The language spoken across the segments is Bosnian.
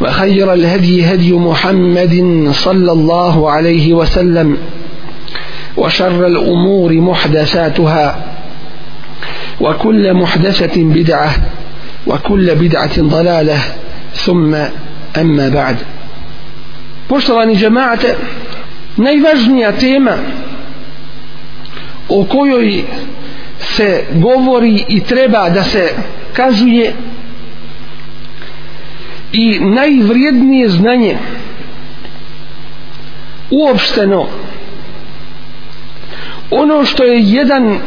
وخير الهدي هدي محمد صلى الله عليه وسلم وشر الأمور محدثاتها وكل محدثة بدعة وكل بدعة ضلالة ثم أما بعد. Poštovani džemate, najvažnija tema o kojoj se govori i treba da se kazuje i najvrijednije znanje. Uopšteno. Ono što je jedan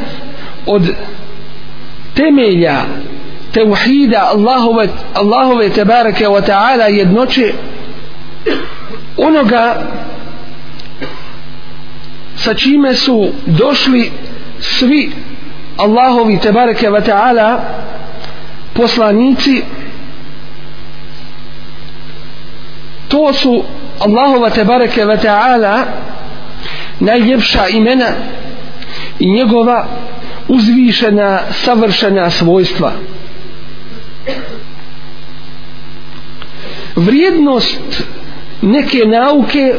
od temelja tevhida Allahove, Allahove tebareke wa ta'ala jednoće onoga sa čime su došli svi Allahovi tebareke wa ta'ala poslanici to su Allahova tebareke ve ta'ala najljepša imena i njegova uzvišena savršena svojstva. Vrijednost neke nauke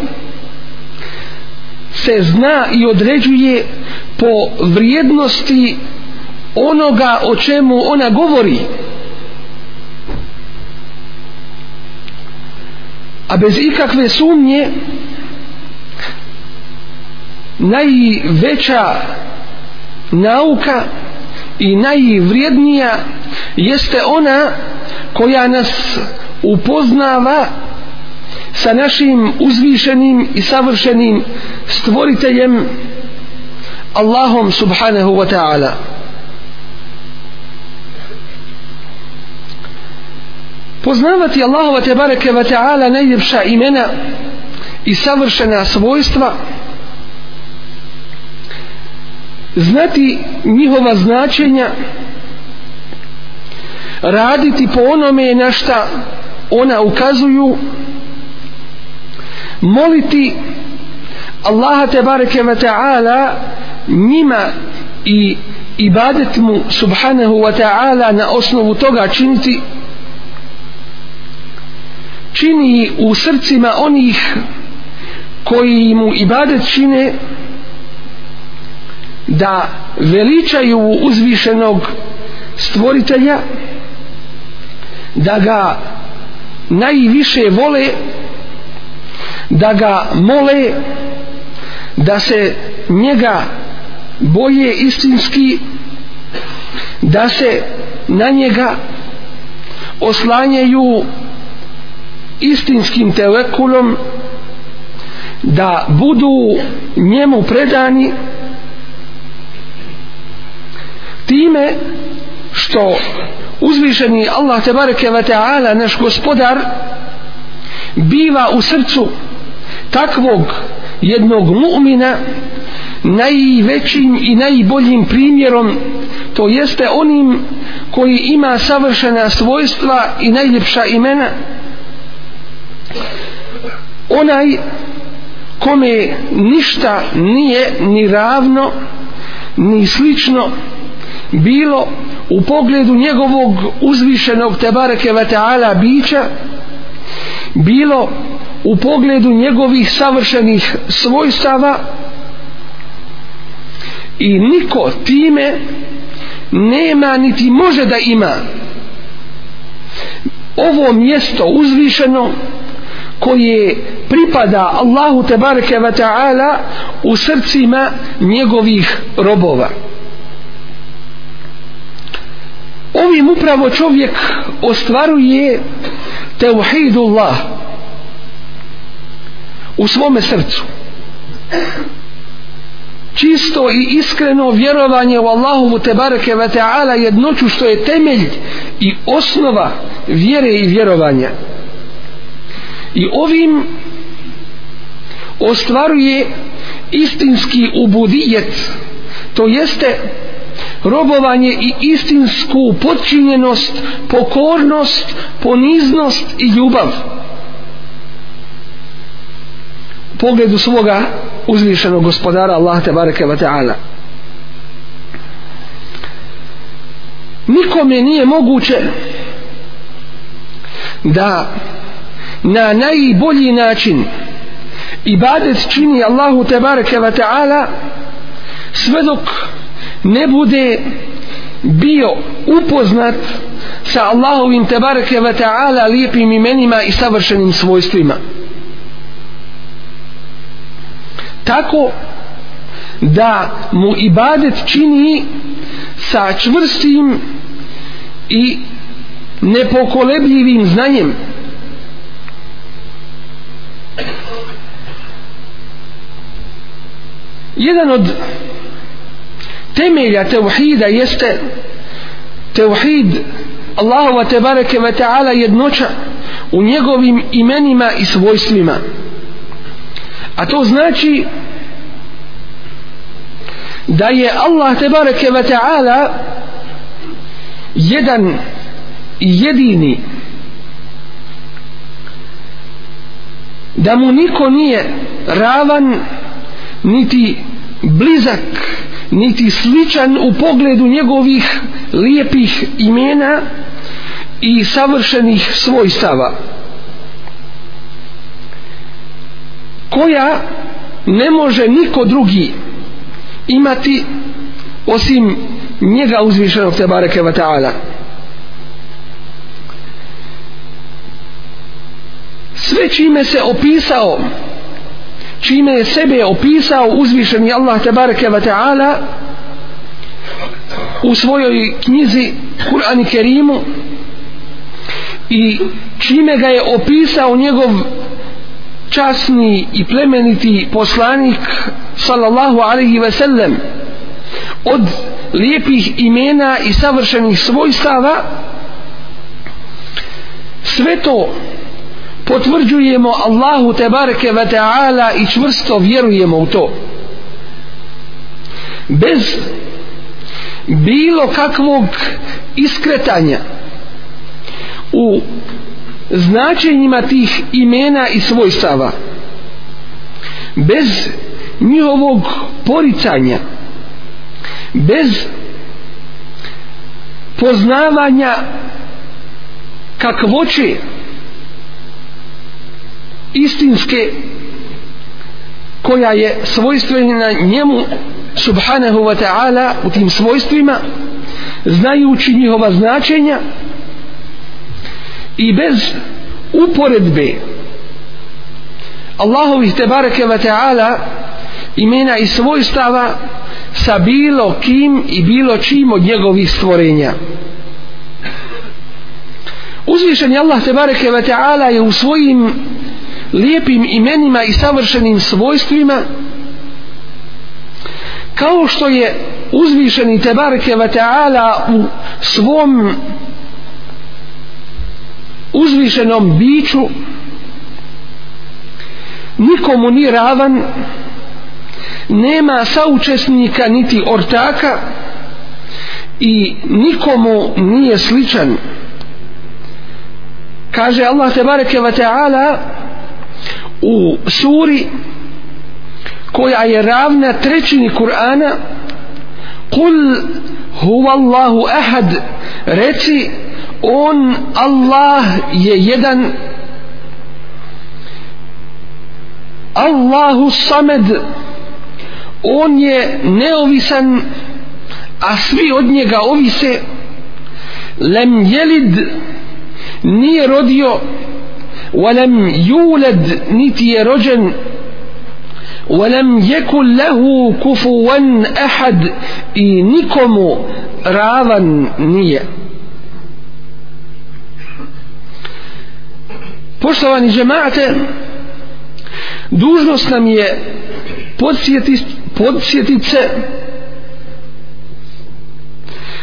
se zna i određuje po vrijednosti onoga o čemu ona govori. A bez ikakve sumnje najveća nauka i najvrijednija jeste ona koja nas upoznava sa našim uzvišenim i savršenim stvoriteljem Allahom subhanahu wa ta'ala. Poznavati Allahova te bareke wa ta'ala najljepša imena i savršena svojstva znati njihova značenja raditi po onome na šta ona ukazuju moliti Allaha te bareke wa ta'ala njima i ibadet mu subhanahu wa ta'ala na osnovu toga činiti čini u srcima onih koji mu ibadet čine da veličaju uzvišenog stvoritelja da ga najviše vole da ga mole da se njega boje istinski da se na njega oslanjaju istinskim telekulom da budu njemu predani time što uzvišeni Allah tebareke ve taala naš gospodar biva u srcu takvog jednog mu'mina najvećim i najboljim primjerom to jeste onim koji ima savršena svojstva i najljepša imena onaj kome ništa nije ni ravno ni slično bilo u pogledu njegovog uzvišenog tebareke ve taala bića bilo u pogledu njegovih savršenih svojstava i niko time nema niti može da ima ovo mjesto uzvišeno koje pripada Allahu tebareke ve ta'ala u srcima njegovih robova. Ovim upravo čovjek ostvaruje teuhidullah u svome srcu. Čisto i iskreno vjerovanje u Allahovu tebareke ve ta'ala jednoću što je temelj i osnova vjere i vjerovanja i ovim ostvaruje istinski ubudijet to jeste robovanje i istinsku podčinjenost pokornost, poniznost i ljubav. U pogledu svoga uzvišenog gospodara Allah te bareke wa ta'ala. Nikome nije moguće da na najbolji način. Ibadet čini Allahu tebareke ve wa ta'ala sve dok ne bude bio upoznat sa Allahovim tebareke ve wa ta'ala lijepim imenima i savršenim svojstvima. Tako da mu ibadet čini sa čvrstim i nepokolebljivim znanjem. Jedan od temelja tevhida jeste tevhid Allahova tebareke ve ta'ala jednoća u njegovim imenima i svojstvima. A to znači da je Allah tebareke ve ta'ala jedan i jedini da mu niko nije ravan niti blizak niti sličan u pogledu njegovih lijepih imena i savršenih svojstava. Koja ne može niko drugi imati osim njega uzvišenog te bareke wa ta'ala. Sve čime se opisao čime je sebe opisao uzvišeni Allah te bareke ta'ala u svojoj knjizi Kur'an i Kerimu i čime ga je opisao njegov časni i plemeniti poslanik sallallahu alaihi ve sellem od lijepih imena i savršenih svojstava sve to potvrđujemo Allahu tebareke ve ta'ala i čvrsto vjerujemo u to. Bez bilo kakvog iskretanja u značenjima tih imena i svojstava bez njihovog poricanja bez poznavanja kakvoće istinske koja je svojstvena njemu subhanahu wa ta'ala u tim svojstvima znajući njihova značenja i bez uporedbe Allahovih tebareke wa ta'ala imena i svojstava sa bilo kim i bilo čim od njegovih stvorenja. Uzvišen je Allah tebareke wa ta'ala je u svojim lijepim imenima i savršenim svojstvima kao što je uzvišeni tebareke Vata'ala u svom uzvišenom biću nikomu ni ravan nema saučesnika niti ortaka i nikomu nije sličan. Kaže Allah tebareke Vata'ala u suri koja je ravna trećini Kur'ana kul huwa Allahu ahad reci on Allah je jedan Allahu samed on je neovisan a svi od njega ovise lem jelid nije rodio ولم يولد نتي رجن ولم يكن له كفوا أحد i nikomu ravan nije poštovani džemate dužnost nam je podsjetiti podsjetit se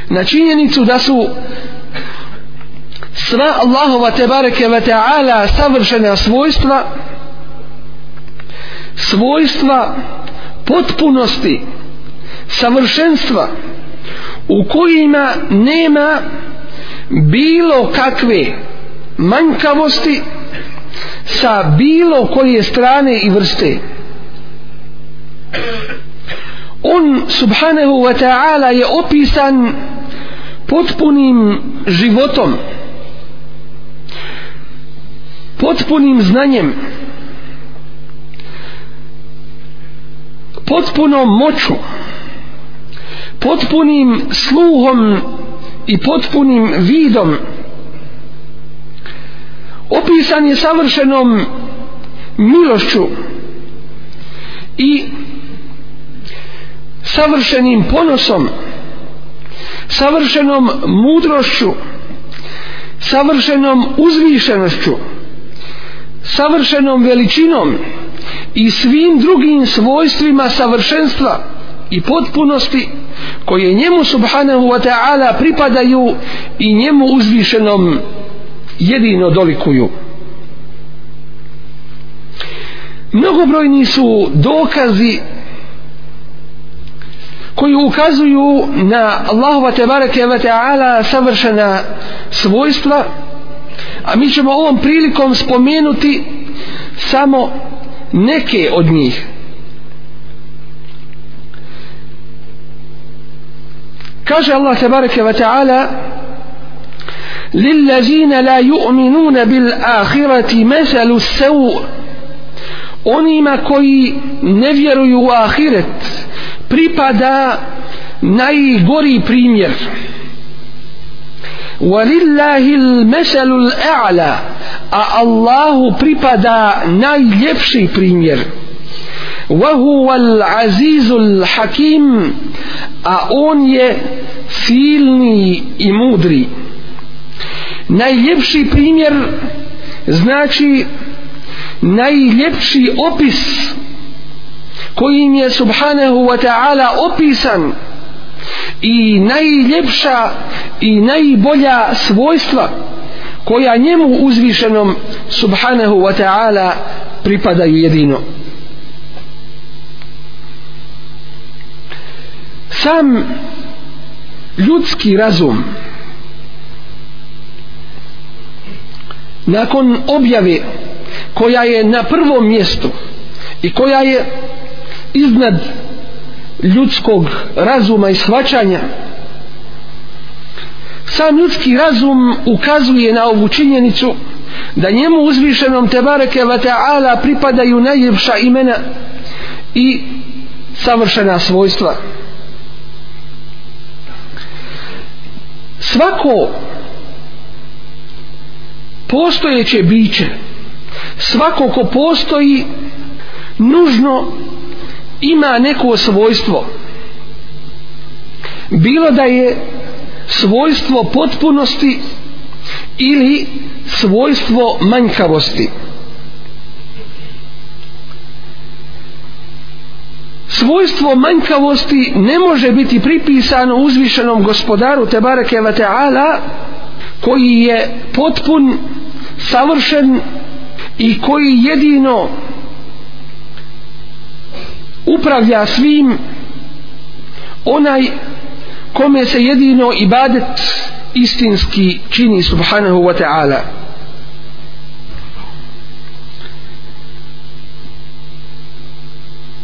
na činjenicu da su sva Allahova tebareke ve ta'ala savršena svojstva svojstva potpunosti savršenstva u kojima nema bilo kakve manjkavosti sa bilo koje strane i vrste. On subhanahu wa ta'ala je opisan potpunim životom potpunim znanjem potpunom moću potpunim sluhom i potpunim vidom opisan je savršenom milošću i savršenim ponosom savršenom mudrošću savršenom uzvišenošću savršenom veličinom i svim drugim svojstvima savršenstva i potpunosti koje njemu subhanahu wa ta'ala pripadaju i njemu uzvišenom jedino dolikuju. Mnogobrojni su dokazi koji ukazuju na Allahova tebareke ve ta'ala savršena svojstva a mi ćemo ovom prilikom spomenuti samo neke od njih. Kaže Allah tebareke ve taala للذين لا bil ahirati مثل السوء Onima koji ne vjeruju u ahiret pripada najgori primjer walillahi al-masalu al-a'la. A Allahu pripada najljepši primjer. Wa huwa al-azizu hakim, a on je silni i mudri. Najljepši primjer znači najljepši opis kojim je subhanahu wa ta'ala opisan i najljepša i najbolja svojstva koja njemu uzvišenom subhanahu wa ta'ala pripadaju jedino. Sam ljudski razum nakon objave koja je na prvom mjestu i koja je iznad ljudskog razuma i shvaćanja. Sam ljudski razum ukazuje na ovu činjenicu da njemu uzvišenom tebareke wa ta'ala pripadaju najljepša imena i savršena svojstva. Svako postojeće biće svako ko postoji nužno ima neko svojstvo. Bilo da je svojstvo potpunosti ili svojstvo manjkavosti. Svojstvo manjkavosti ne može biti pripisano uzvišenom gospodaru Tebareke Vateala koji je potpun savršen i koji jedino upravlja svim onaj kome se jedino ibadet istinski čini subhanahu wa ta'ala.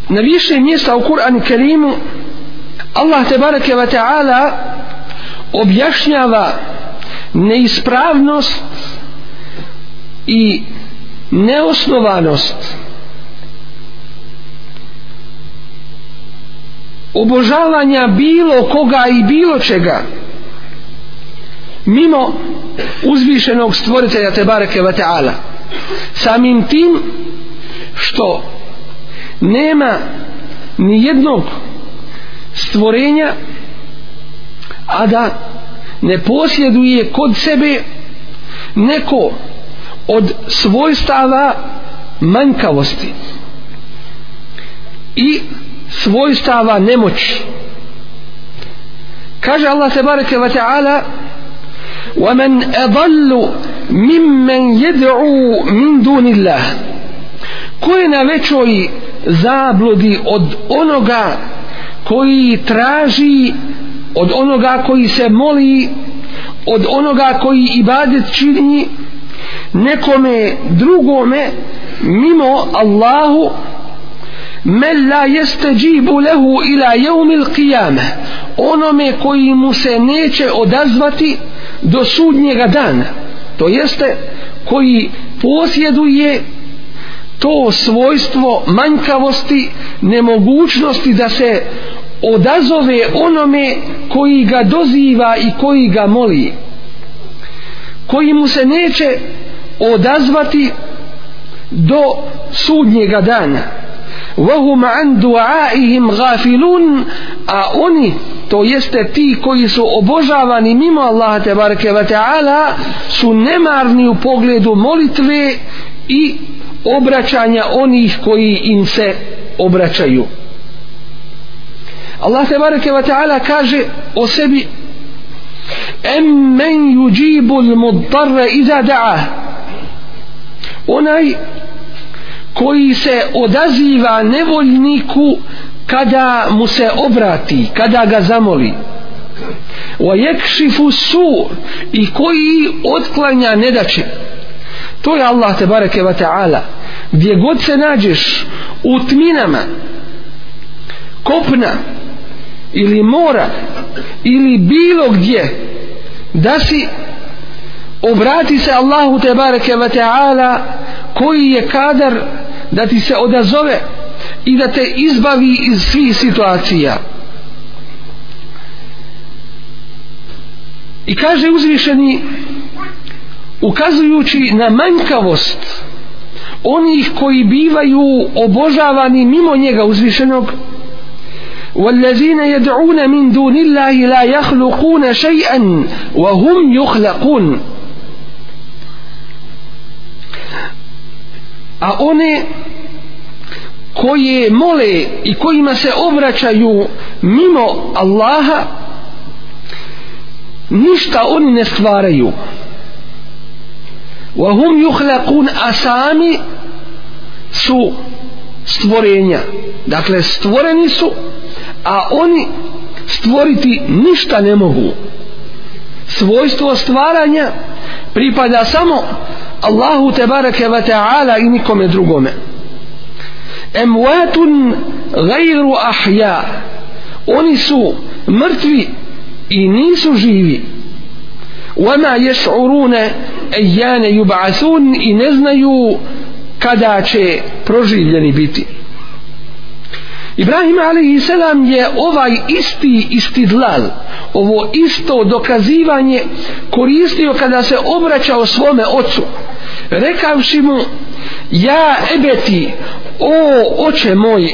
Na više mjesta u Kur'anu Kerimu Allah tebareke wa ta'ala objašnjava neispravnost i neosnovanost obožavanja bilo koga i bilo čega. Mimo uzvišenog stvoritelja Tebareke ve ta'ala. Samim tim što nema ni jednog stvorenja a da ne posjeduje kod sebe neko od svojstava manjkavosti. I svojstava nemoći kaže Allah tebareke wa ta'ala ومن أضل ممن يدعو من دون الله ko je na većoj zabludi od onoga koji traži od onoga koji se moli od onoga koji ibadet čini nekome drugome mimo Allahu men la jesteđibu lehu ila jeumil qiyame. Onome koji mu se neće odazvati do sudnjega dana to jeste koji posjeduje to svojstvo manjkavosti nemogućnosti da se odazove onome koji ga doziva i koji ga moli koji mu se neće odazvati do sudnjega dana. وهم عن دعائهم غافلون a oni to jeste ti koji su obožavani mimo Allaha te bareke ve taala su nemarni u pogledu molitve i obraćanja onih koji im se obraćaju Allah te bareke ve taala kaže o sebi em men yujibu al-mudtarra iza da'a onaj koji se odaziva nevoljniku kada mu se obrati, kada ga zamoli. Wa yakšifu su i koji otklanja nedaće. To je Allah te bareke ve ta'ala. Gdje god se nađeš u tminama, kopna ili mora ili bilo gdje da si obrati se Allahu te bareke wa ta'ala koji je kadar da ti se odazove i da te izbavi iz svih situacija i kaže uzvišeni ukazujući na manjkavost onih koji bivaju obožavani mimo njega uzvišenog والذين يدعون من دون الله لا يخلقون شيئا وهم يخلقون a one koje mole i kojima se obraćaju mimo Allaha ništa oni ne stvaraju. Wa hum yukhlaqun asami su stvorenja. Dakle stvoreni su a oni stvoriti ništa ne mogu svojstvo stvaranja pripada samo Allahu te bareke ve taala i nikome drugome. Emwatun gajru ahja oni su mrtvi i nisu živi. Wama yash'uruna ayyana yub'athun i ne znaju kada će proživljeni biti. Ibrahim a.s. je ovaj isti istidlal ovo isto dokazivanje koristio kada se obraćao svome ocu rekavši mu ja ebeti o oče moj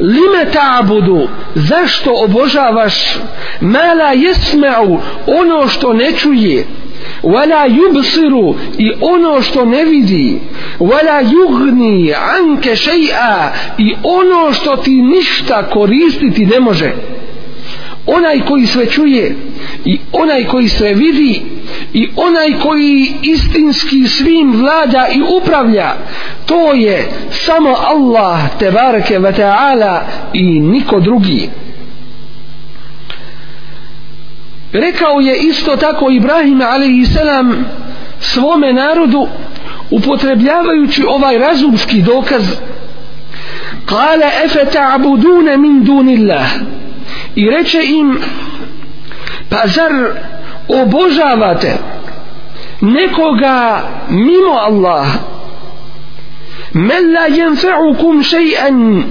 lime ta'budu zašto obožavaš mala jesme'u ono što ne čuje wala yubsiru i ono što ne vidi. Wala yugni anke shay'a i ono što ti ništa koristiti ne može. Onaj koji sve čuje i onaj koji sve vidi i onaj koji istinski svim vlada i upravlja to je samo Allah tebareke ve taala i niko drugi. Rekao je isto tako Ibrahim alejselam svome narodu upotrebljavajući ovaj razumski dokaz. Kale efe ta'budune min dunillah? I reče im pa zar obožavate nekoga mimo Allah? Men la jenfe'ukum še'an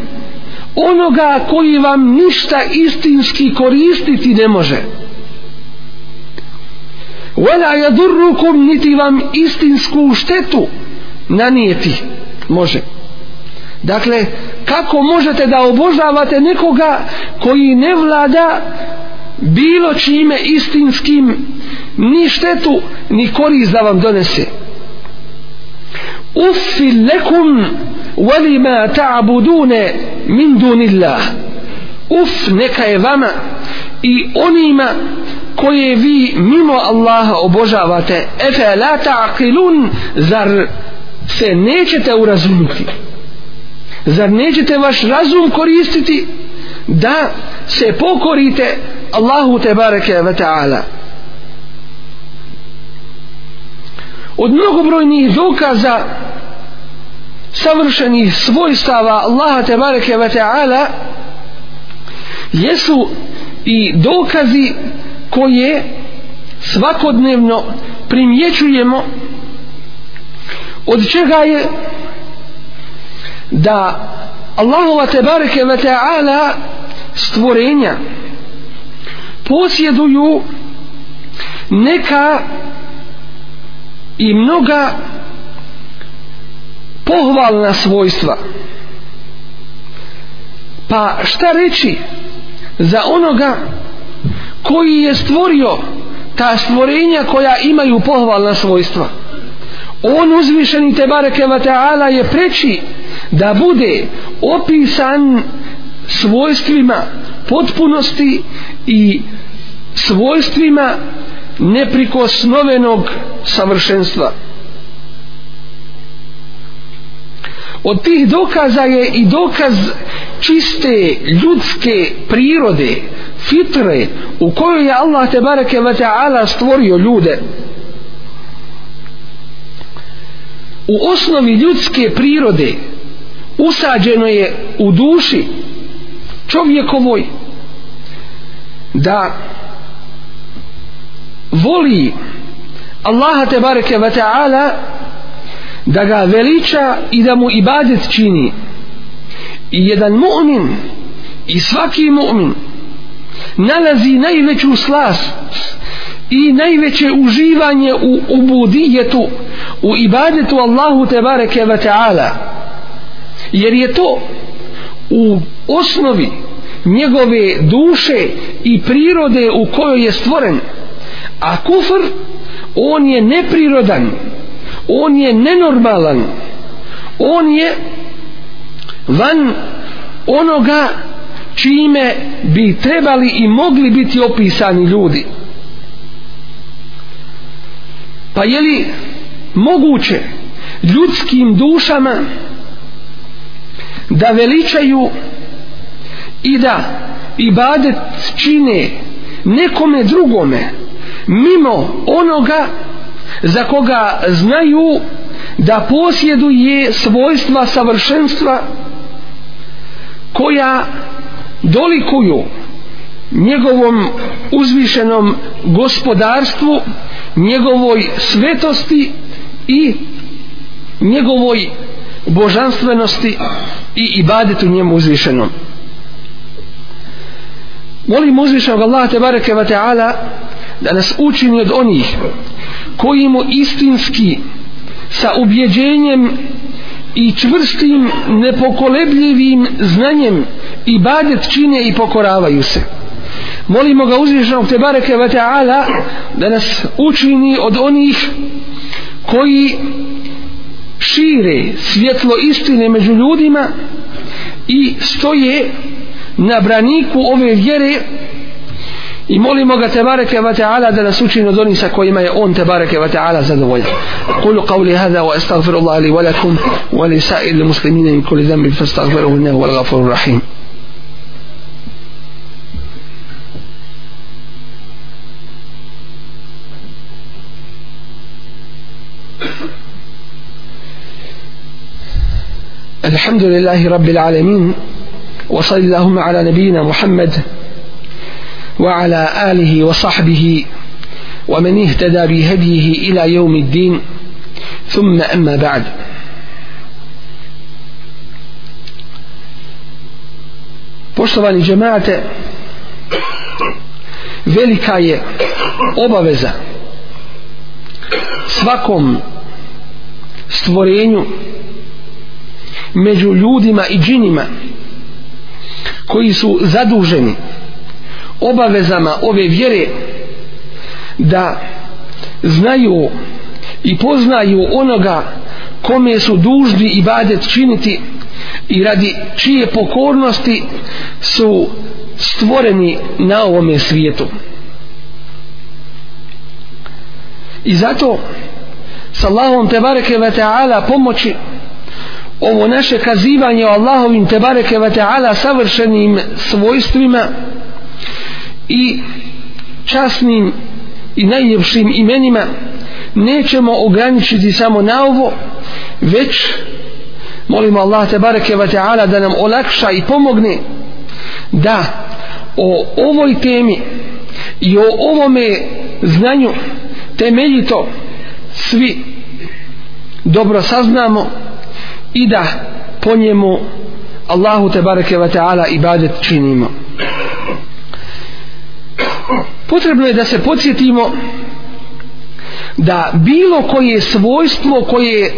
onoga koji vam ništa istinski koristiti ne može wala yadurrukum niti vam istinsku štetu. Nanijeti može. Dakle kako možete da obožavate nekoga koji ne vlada bilo čime istinskim ni štetu ni korist da vam donese? Uffi lekum walima ta'budune min dunillah. Uf neka je vama i onima koje vi mimo Allaha obožavate. Efe la ta'qilun zar se nećete urazumiti? Zar nećete vaš razum koristiti da se pokorite Allahu te bareke ve ta'ala? Od mnogobrojnih dokaza savršenih svojstava Allaha te bareke ve ta'ala jesu i dokazi koje svakodnevno primjećujemo od čega je da Allahova tebareke ve ta'ala stvorenja posjeduju neka i mnoga pohvalna svojstva. Pa šta reći za onoga koji je stvorio ta stvorenja koja imaju pohvalna svojstva. On uzvišeni te bareke ta'ala je preći da bude opisan svojstvima potpunosti i svojstvima neprikosnovenog savršenstva. Od tih dokaza je i dokaz čiste ljudske prirode fitre u kojoj je Allah te bareke ve ta'ala stvorio ljude. U osnovi ljudske prirode usađeno je u duši čovjekovoj da voli Allaha te bareke ve ta'ala da ga veliča i da mu ibadet čini i jedan mu'min i svaki mu'min nalazi najveću slast i najveće uživanje u ubudijetu u ibadetu Allahu te bareke ve ta'ala. Jer je to u osnovi njegove duše i prirode u kojoj je stvoren. A kufr on je neprirodan on je nenormalan on je van onoga čime bi trebali i mogli biti opisani ljudi. Pa je li moguće ljudskim dušama da veličaju i da ibadet čine nekome drugome mimo onoga za koga znaju da posjeduje svojstva savršenstva koja dolikuju njegovom uzvišenom gospodarstvu njegovoj svetosti i njegovoj božanstvenosti i ibadetu njemu uzvišenom. Molim uzvišenog Allaha te bareke ve ta'ala da nas učini od onih koji mu istinski sa ubjeđenjem i čvrstim nepokolebljivim znanjem i badet čine i pokoravaju se. Molimo ga uzvišenog te bareke ve ta'ala da nas učini od onih koji šire svjetlo istine među ljudima i stoje na braniku ove vjere I molimo ga tebareke ve ta'ala da nas učini od onih sa kojima je on tebareke ve ta'ala zadovoljan. Kulu qavli hada wa astagfirullaha li walakum wa li sa'il muslimina in kuli zambi fastagfiruhu innehu wal gafuru rahim. الحمد لله رب العالمين وصلى اللهم على نبينا وعلى آله وصحبه ومن اهتدى بهديه إلى يوم الدين ثم أما بعد Poštovani džemate, velika je obaveza svakom stvorenju među ljudima i džinima koji su zaduženi obavezama ove vjere da znaju i poznaju onoga kome su dužni ibadet činiti i radi čije pokornosti su stvoreni na ovome svijetu. I zato s Allahom tebareke ve ta'ala pomoći ovo naše kazivanje o Allahovim tebareke ve ta'ala savršenim svojstvima i časnim i najljepšim imenima nećemo ograničiti samo na ovo već molimo Allah tebareke ve ta'ala da nam olakša i pomogne da o ovoj temi i o ovome znanju temeljito svi dobro saznamo i da po njemu Allahu te bareke ve taala ibadet činimo potrebno je da se podsjetimo da bilo koje svojstvo koje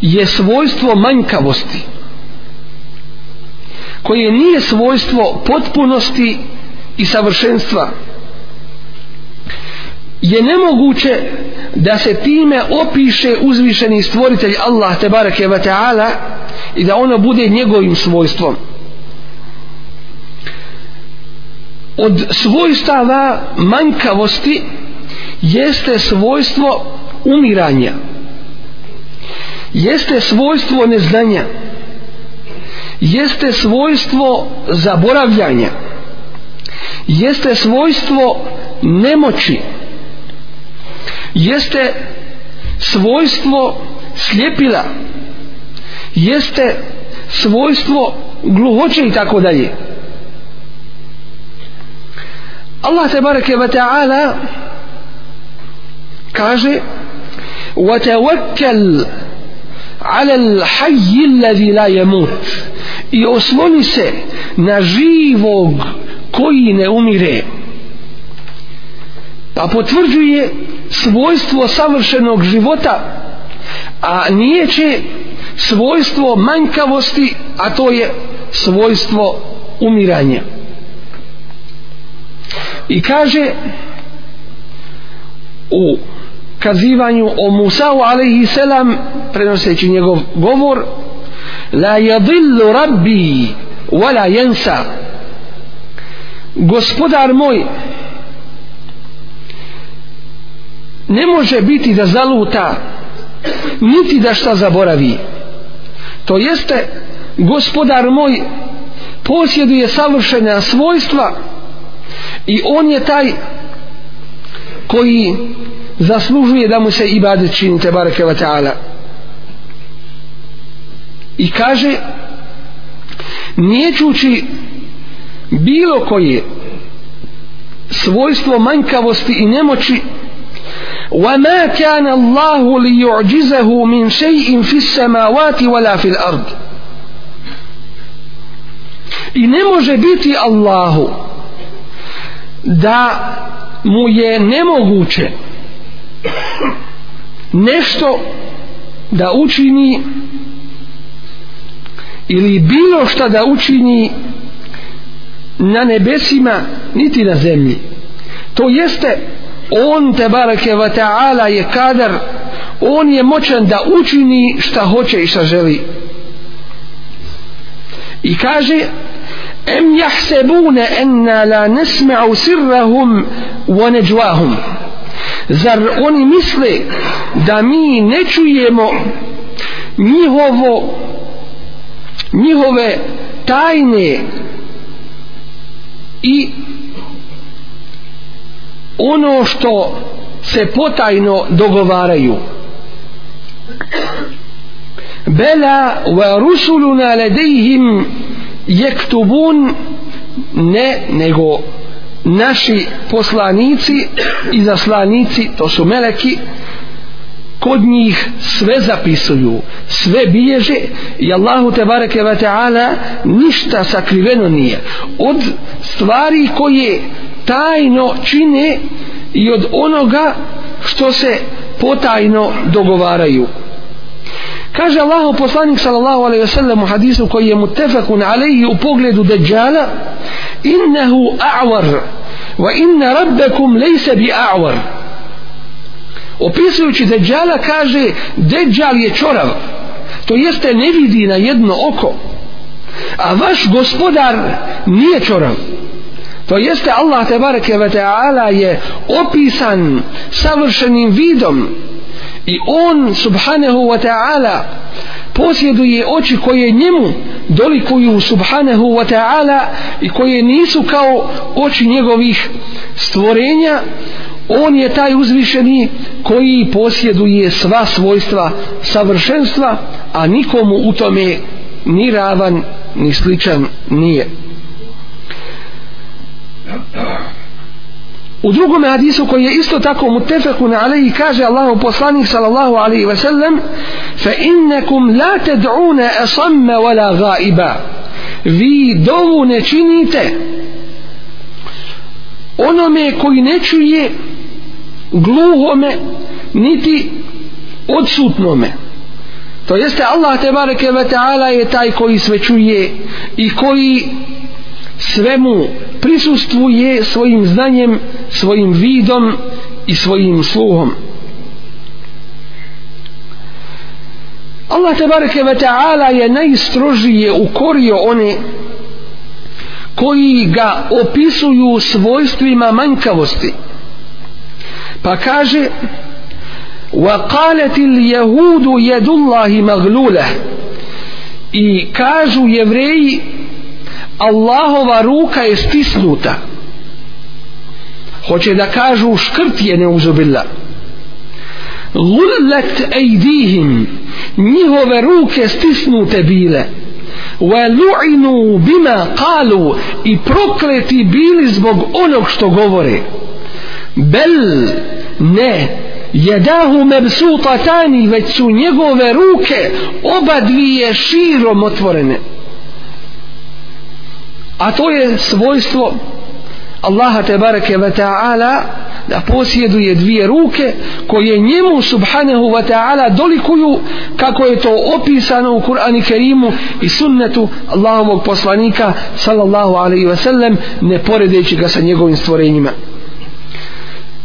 je svojstvo manjkavosti koje nije svojstvo potpunosti i savršenstva je nemoguće da se time opiše uzvišeni stvoritelj Allah te bareke ve ta'ala i da ono bude njegovim svojstvom. Od svojstava manjkavosti jeste svojstvo umiranja jeste svojstvo neznanja jeste svojstvo zaboravljanja jeste svojstvo nemoći jeste svojstvo sljepila jeste svojstvo gluhoće i tako dalje. Allah te bareke ve taala kaže وتوكل على الحي الذي لا يموت i osloni se na živog koji ne umire pa potvrđuje svojstvo savršenog života a nije će svojstvo manjkavosti a to je svojstvo umiranja i kaže u kazivanju o Musa'u alaihi selam prenoseći njegov govor la yadillu rabbi wala yansa. Gospodar moj ne može biti da zaluta niti da šta zaboravi. To jeste gospodar moj posjeduje savršena svojstva i on je taj koji zaslužuje da mu se ibadet čini te barake wa ta'ala i kaže niječući bilo koje svojstvo manjkavosti i nemoći وما كان الله ليعجزه من شيء في السماوات ولا في الأرض i ne može biti Allahu da mu je nemoguće nešto da učini ili bilo šta da učini na nebesima niti na zemlji. To jeste on te barake wa ta'ala je kadar on je moćan da učini šta hoće i šta želi. I kaže em jahsebune enna la nesma'u sirrahum wa neđvahum zar oni misle da mi ne čujemo njihovo njihove tajne i ono što se potajno dogovaraju? Bela wa rusuluna ladejhim jektubun ne nego naši poslanici i zaslanici to su meleki kod njih sve zapisuju sve bilježe i Allahu te bareke ve taala ništa sakriveno nije. Od stvari koje tajno čine i od onoga što se potajno dogovaraju kaže Allahu poslanik sallallahu alejhi ve sellem u hadisu koji je mutefakun alejhi u pogledu dejjala innehu a'war wa inna rabbakum laysa bi a'war opisujući dejjala kaže dejjal je čorav to jeste ne vidi na jedno oko a vaš gospodar nije čorav. To jeste Allah tebareke ve taala je opisan savršenim vidom i on subhanahu wa ta'ala posjeduje oči koje njemu dolikuju subhanahu wa ta'ala i koje nisu kao oči njegovih stvorenja. On je taj uzvišeni koji posjeduje sva svojstva savršenstva a nikomu u tome ni ravan ni sličan nije. U drugom hadisu koji je isto tako mutefekun alaihi kaže Allahu poslanik sallallahu alaihi ve sellem fa innakum la tad'una asamma wala ghaiba. Vi dovu ne činite onome koji ne čuje gluhome niti odsutnome. To jeste Allah te bareke ve taala je taj koji sve čuje i koji svemu prisustvuje svojim znanjem, svojim vidom i svojim sluhom. Allah tebareke ve ta'ala je najstrožije ukorio one koji ga opisuju svojstvima manjkavosti. Pa kaže وقالت اليهود يد الله مغلولة i kažu jevreji Allahova ruka je stisnuta hoće da kažu škrt je neuzubila lullet ejdihim njihove ruke stisnute bile وَلُعِنُوا بِمَا قَالُوا i prokleti bili zbog onog što govore bel ne jedahu mebsutatani već su njegove ruke oba dvije širom otvorene a to je svojstvo Allaha te bareke ve ta'ala da posjeduje dvije ruke koje njemu subhanahu wa ta'ala dolikuju kako je to opisano u Kur'ani Kerimu i sunnetu Allahovog poslanika sallallahu alaihi ve sellem ne poredeći ga sa njegovim stvorenjima.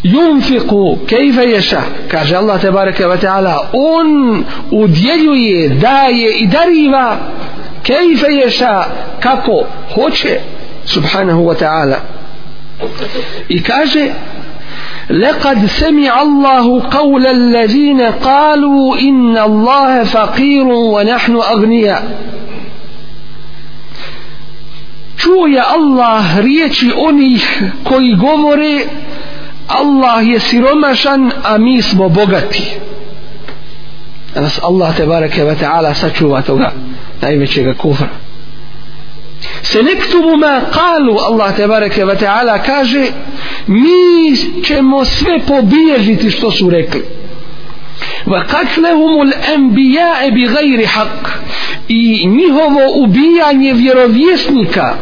Yunfiqu kejfe yasha kaže Allah te bareke ve taala on udjeljuje daje i dariva kayfa yasha kako hoće subhanahu wa ta'ala i kaže لقد سمع الله قول الذين قالوا إن الله فقير ونحن أغنياء čuje Allah riječi onih koji govore Allah je siromašan a mi smo bogati da nas Allah te bareke ve ta'ala sačuva toga najvećeg kufra. Senektubu ma kalu Allah te bareke ve ta'ala kaže mi ćemo sve pobilježiti što su rekli. Wa katlehumul anbiya bi gajri haq i njihovo ubijanje vjerovjesnika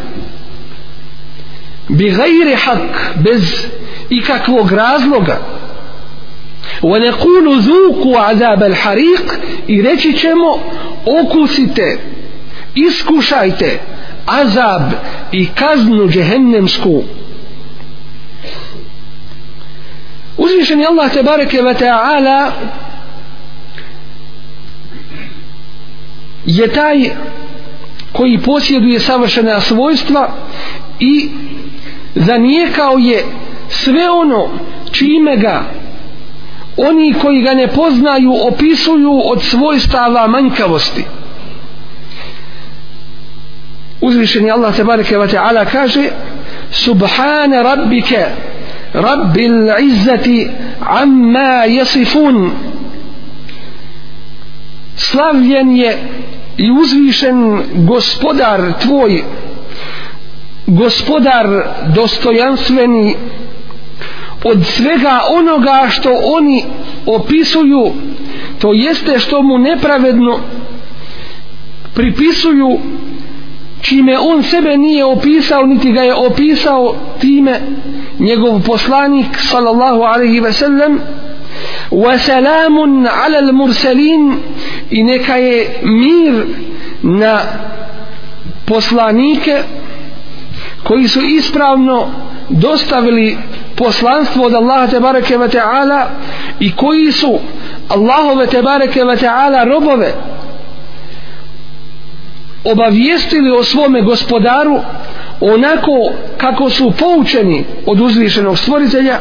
bi gajri haq bez ikakvog razloga. وَنَقُولُ nekulu عَذَابَ الْحَرِيقِ i reći ćemo okusite iskušajte azab i kaznu džehennemsku. Uzvišeni Allah te bareke ve ta'ala je taj koji posjeduje savršena svojstva i zanijekao je sve ono čime ga oni koji ga ne poznaju opisuju od svojstava manjkavosti. Uzvišeni Allah tebareke wa ta'ala kaže subhana rabbike rabbil izzati amma yasifun. Slavljen je i uzvišen gospodar tvoj gospodar dostojanstveni od svega onoga što oni opisuju to jeste što mu nepravedno pripisuju čime on sebe nije opisao niti ga je opisao time njegov poslanik sallallahu alaihi ve sellem وسلام على المرسلين i neka je mir na poslanike koji su ispravno dostavili poslanstvo od Allaha te bareke ve taala i koji su Allahove te bareke ve taala robove obavijestili o svome gospodaru onako kako su poučeni od uzvišenog stvoritelja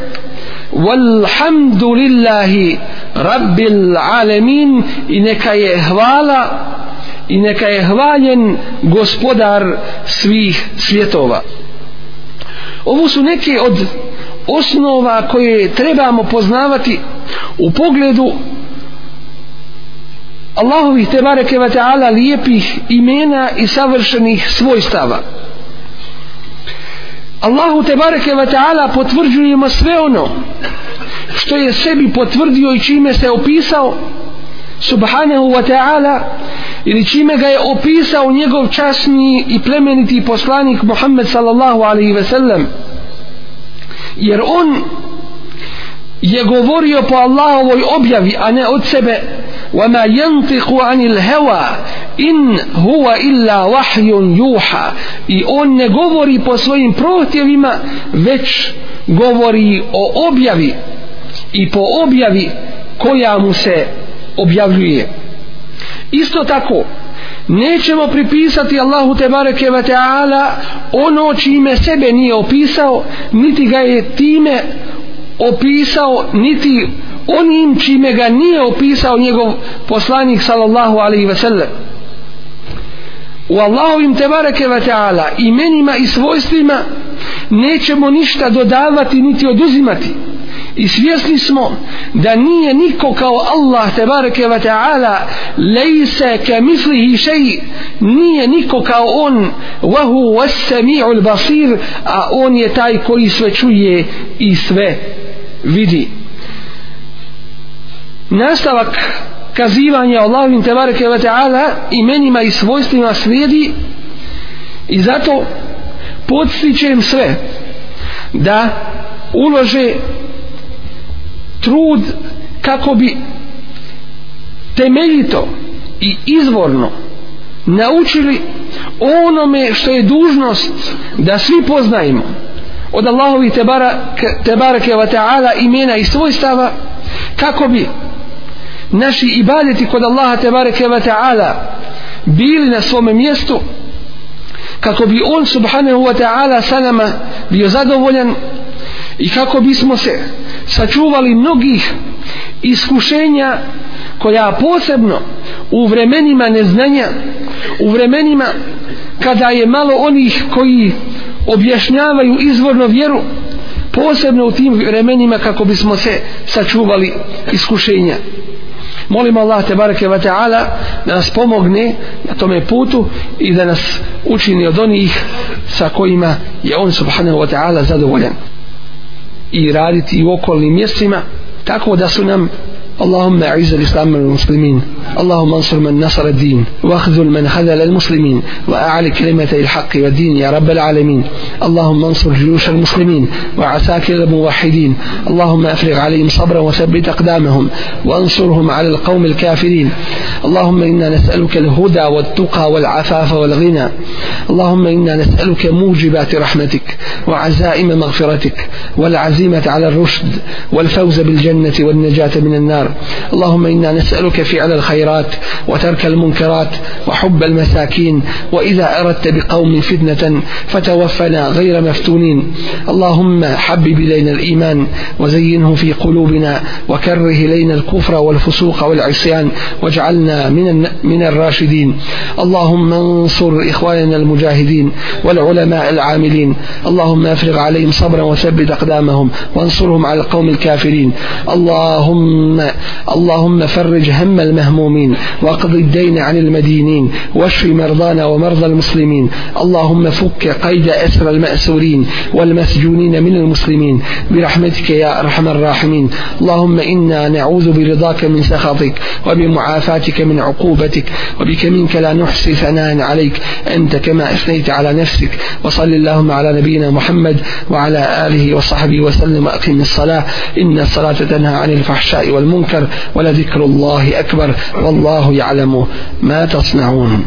walhamdulillahi rabbil alamin i neka je hvala i neka je hvaljen gospodar svih svjetova. Ovo su neke od osnova koje trebamo poznavati u pogledu Allahovih te bareke ve taala lijepih imena i savršenih svojstava. Allahu te bareke ve taala potvrđujemo sve ono što je sebi potvrdio i čime se opisao subhanahu wa ta'ala ili čime ga je opisao njegov časni i plemeniti poslanik Muhammed sallallahu alaihi ve sellem jer on je govorio po Allahovoj objavi a ne od sebe وما ينطق عن الهوى إن هو إلا وحي يوحى i on ne govori po svojim prohtjevima već govori o objavi i po objavi koja mu se objavljuje isto tako nećemo pripisati Allahu te bareke ve taala ono čime sebe nije opisao niti ga je time opisao niti onim čime ga nije opisao njegov poslanik sallallahu alaihi ve sellem. U Allahovim tebareke ve ta'ala imenima i svojstvima nećemo ništa dodavati niti oduzimati i svjesni smo da nije niko kao Allah tebareke ve ta'ala lejse ke mislihi šeji. Nije niko kao on vahu was basir a on je taj koji sve čuje i sve vidi. Nastavak kazivanja Allahovim tebareke ve ta'ala imenima i svojstvima slijedi i zato podstičem sve da ulože trud kako bi temeljito i izvorno naučili onome što je dužnost da svi poznajemo. Od Allahovi tebareke wa ta'ala imena i svojstava kako bi naši ibadeti kod Allaha tebareke wa ta'ala bili na svome mjestu kako bi on subhanahu wa ta'ala sa nama bio zadovoljan i kako bismo se sačuvali mnogih iskušenja koja posebno u vremenima neznanja u vremenima kada je malo onih koji objašnjavaju izvorno vjeru posebno u tim vremenima kako bismo se sačuvali iskušenja. Molim Allah te bareke ve taala da nas pomogne na tome putu i da nas učini od onih sa kojima je on subhanahu wa ta'ala zadovoljan. I raditi u okolnim mjestima tako da su nam اللهم اعز الاسلام والمسلمين اللهم انصر من نصر الدين واخذل من خذل المسلمين واعل كلمة الحق والدين يا رب العالمين اللهم انصر جيوش المسلمين وعساكر الموحدين اللهم افرغ عليهم صبرا وثبت اقدامهم وانصرهم على القوم الكافرين اللهم أنا نسالك الهدى والتقى والعفاف والغنى اللهم إنا نسألك موجبات رحمتك وعزائم مغفرتك والعزيمة على الرشد والفوز بالجنة والنجاة من النار. اللهم إنا نسألك فعل الخيرات وترك المنكرات وحب المساكين وإذا أردت بقوم فتنة فتوفنا غير مفتونين. اللهم حبب إلينا الإيمان وزينه في قلوبنا وكره إلينا الكفر والفسوق والعصيان واجعلنا من من الراشدين. اللهم انصر إخواننا المجاهدين والعلماء العاملين. اللهم افرغ عليهم صبرا وثبت أقدامهم وانصرهم على القوم الكافرين. اللهم اللهم فرج هم المهمومين واقض الدين عن المدينين واشف مرضانا ومرضى المسلمين. اللهم فك قيد أسر المأسورين والمسجونين من المسلمين. برحمتك يا أرحم الراحمين. اللهم إنا نعوذ برضاك من سخطك وبمعافاتك من عقوبتك وبك منك لا نحصي ثناء عليك. أنت كما أثنيت على نفسك وصل اللهم على نبينا محمد وعلى آله وصحبه وسلم وأقم الصلاة إن الصلاة تنهى عن الفحشاء والمنكر ولذكر الله أكبر والله يعلم ما تصنعون.